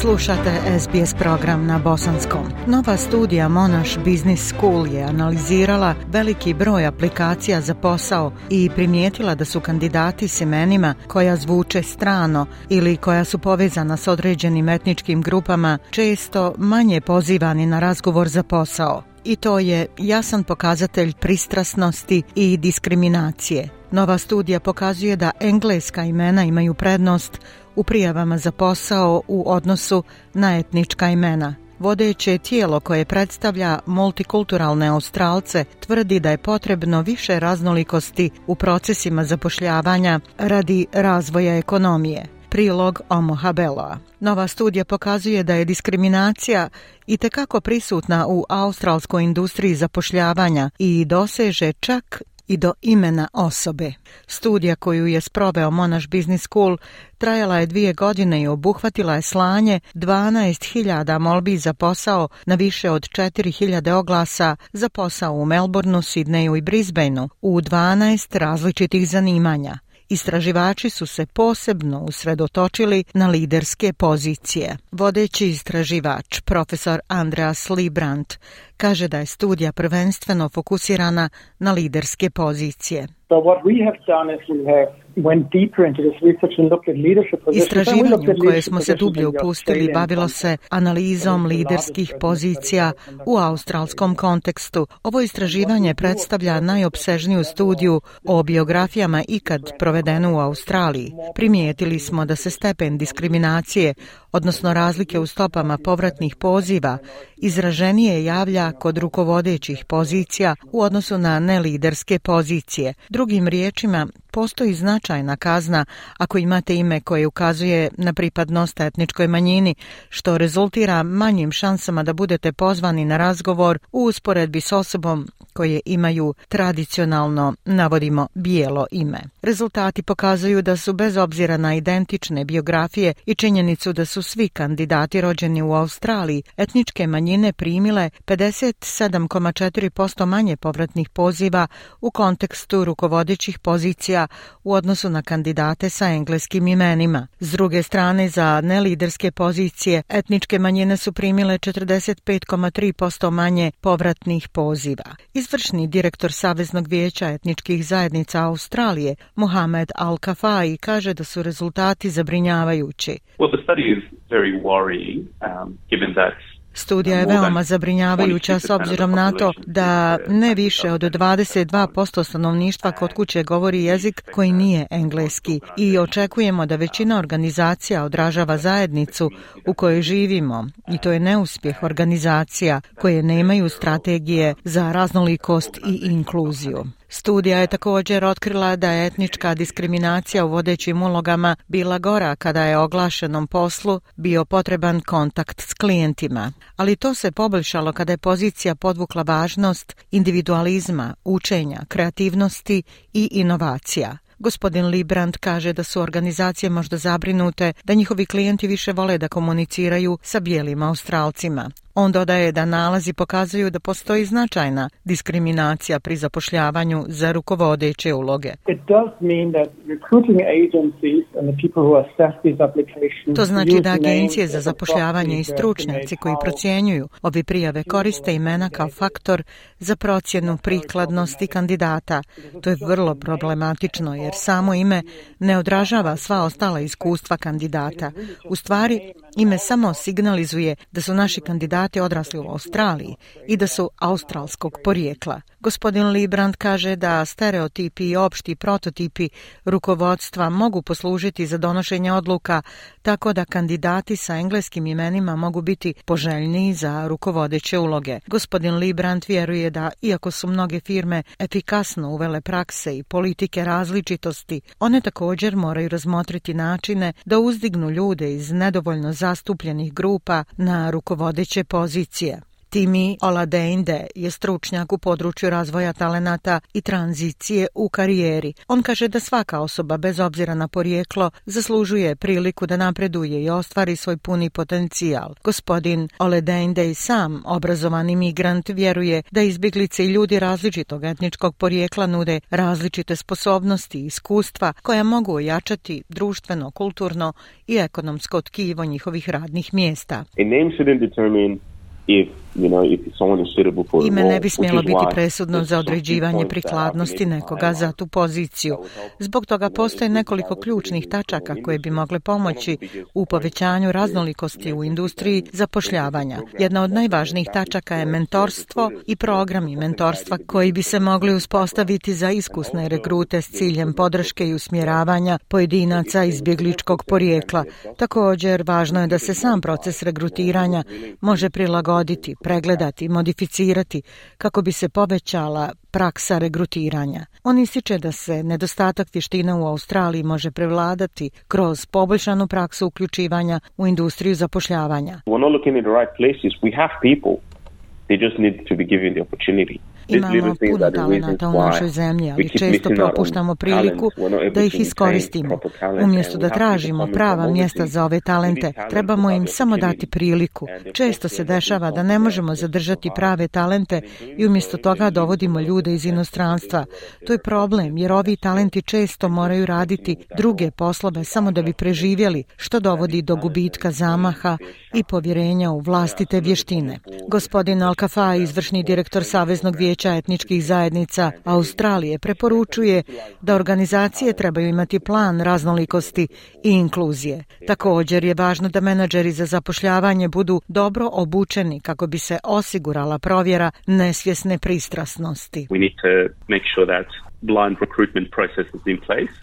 Slušate SBS program na Bosanskom. Nova studija Monash Business School je analizirala veliki broj aplikacija za posao i primijetila da su kandidati s imenima koja zvuče strano ili koja su povezana s određenim etničkim grupama često manje pozivani na razgovor za posao. I to je jasan pokazatelj pristrasnosti i diskriminacije. Nova studija pokazuje da engleska imena imaju prednost u prijavama za posao u odnosu na etnička imena. Vodeće tijelo koje predstavlja multikulturalne Australce tvrdi da je potrebno više raznolikosti u procesima zapošljavanja radi razvoja ekonomije. Prilog Omo Habeloa. Nova studija pokazuje da je diskriminacija i tekako prisutna u australskoj industriji zapošljavanja i doseže čak i do imena osobe. Studija koju je sproveo Monash Business School trajala je dvije godine i obuhvatila je slanje 12.000 molbi za posao na više od 4.000 oglasa za posao u Melbourneu, Sidneju i Brisbaneu u 12 različitih zanimanja istraživači su se posebno usredotočili na liderske pozicije. Vodeći istraživač, profesor Andreas Liebrandt, kaže da je studija prvenstveno fokusirana na liderske pozicije. So what we have done is we have Istraživanje u koje smo se dublje upustili bavilo se analizom liderskih pozicija u australskom kontekstu. Ovo istraživanje predstavlja najopsežniju studiju o biografijama ikad provedenu u Australiji. Primijetili smo da se stepen diskriminacije odnosno razlike u stopama povratnih poziva, izraženije javlja kod rukovodećih pozicija u odnosu na neliderske pozicije. Drugim riječima, postoji značajna kazna ako imate ime koje ukazuje na pripadnost etničkoj manjini, što rezultira manjim šansama da budete pozvani na razgovor u usporedbi s osobom koje imaju tradicionalno, navodimo, bijelo ime. Rezultati pokazuju da su bez obzira na identične biografije i činjenicu da su svi kandidati rođeni u Australiji, etničke manjine primile 57,4% manje povratnih poziva u kontekstu rukovodećih pozicija u odnosu na kandidate sa engleskim imenima. S druge strane, za neliderske pozicije, etničke manjine su primile 45,3% manje povratnih poziva. Iz izvršni direktor Saveznog vijeća etničkih zajednica Australije, Mohamed Al-Kafai, kaže da su rezultati zabrinjavajući. Well, the study is very worrying, um, given that Studija je veoma zabrinjavajuća s obzirom na to da ne više od 22% stanovništva kod kuće govori jezik koji nije engleski i očekujemo da većina organizacija odražava zajednicu u kojoj živimo i to je neuspjeh organizacija koje nemaju strategije za raznolikost i inkluziju. Studija je također otkrila da je etnička diskriminacija u vodećim ulogama bila gora kada je oglašenom poslu bio potreban kontakt s klijentima. Ali to se poboljšalo kada je pozicija podvukla važnost individualizma, učenja, kreativnosti i inovacija. Gospodin Librand kaže da su organizacije možda zabrinute da njihovi klijenti više vole da komuniciraju sa bijelim australcima. On dodaje da nalazi pokazuju da postoji značajna diskriminacija pri zapošljavanju za rukovodeće uloge. To znači da agencije za zapošljavanje i stručnjaci koji procjenjuju ovi prijave koriste imena kao faktor za procjenu prikladnosti kandidata. To je vrlo problematično jer samo ime ne odražava sva ostala iskustva kandidata. U stvari, ime samo signalizuje da su naši kandidati Hrvati odrasli u Australiji i da su australskog porijekla. Gospodin Librand kaže da stereotipi i opšti prototipi rukovodstva mogu poslužiti za donošenje odluka tako da kandidati sa engleskim imenima mogu biti poželjni za rukovodeće uloge. Gospodin Librand vjeruje da iako su mnoge firme efikasno uvele prakse i politike različitosti, one također moraju razmotriti načine da uzdignu ljude iz nedovoljno zastupljenih grupa na rukovodeće poslužnje pozicije. Timi Oladeinde je stručnjak u području razvoja talenata i tranzicije u karijeri. On kaže da svaka osoba, bez obzira na porijeklo, zaslužuje priliku da napreduje i ostvari svoj puni potencijal. Gospodin Oladeinde i sam, obrazovani migrant, vjeruje da izbjeglice i ljudi različitog etničkog porijekla nude različite sposobnosti i iskustva koja mogu ojačati društveno, kulturno i ekonomsko tkivo njihovih radnih mjesta. A name shouldn't determine if you know, if someone is suitable for Ime ne bi smjelo biti presudno za određivanje prikladnosti nekoga za tu poziciju. Zbog toga postoje nekoliko ključnih tačaka koje bi mogle pomoći u povećanju raznolikosti u industriji zapošljavanja. Jedna od najvažnijih tačaka je mentorstvo i programi mentorstva koji bi se mogli uspostaviti za iskusne rekrute s ciljem podrške i usmjeravanja pojedinaca iz bjegličkog porijekla. Također, važno je da se sam proces rekrutiranja može prilagoditi pregledati, modificirati kako bi se povećala praksa regrutiranja. On ističe da se nedostatak vještina u Australiji može prevladati kroz poboljšanu praksu uključivanja u industriju zapošljavanja. We're not looking in the right places. We have people. They just need to be given the opportunity. Imamo puno talenata u našoj zemlji, ali često propuštamo priliku da ih iskoristimo. Umjesto da tražimo prava mjesta za ove talente, trebamo im samo dati priliku. Često se dešava da ne možemo zadržati prave talente i umjesto toga dovodimo ljude iz inostranstva. To je problem jer ovi talenti često moraju raditi druge poslove samo da bi preživjeli, što dovodi do gubitka zamaha i povjerenja u vlastite vještine. Gospodin Alkafa, izvršni direktor Saveznog vijeća, vijeća etničkih zajednica Australije preporučuje da organizacije trebaju imati plan raznolikosti i inkluzije. Također je važno da menadžeri za zapošljavanje budu dobro obučeni kako bi se osigurala provjera nesvjesne pristrasnosti. We need to make sure that blind recruitment process is in place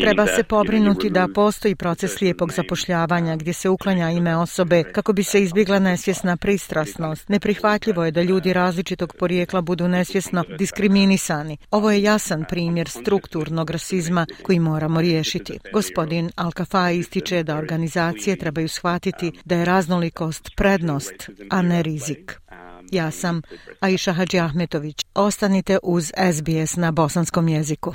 Treba se pobrinuti da postoji proces lijepog zapošljavanja gdje se uklanja ime osobe kako bi se izbjegla nesvjesna pristrasnost. Neprihvatljivo je da ljudi različitog porijekla budu nesvjesno diskriminisani. Ovo je jasan primjer strukturnog rasizma koji moramo riješiti. Gospodin Alkafa ističe da organizacije trebaju shvatiti da je raznolikost prednost, a ne rizik. Ja sam Aisha Hadži Ahmetović. Ostanite uz SBS na bosanskom jeziku.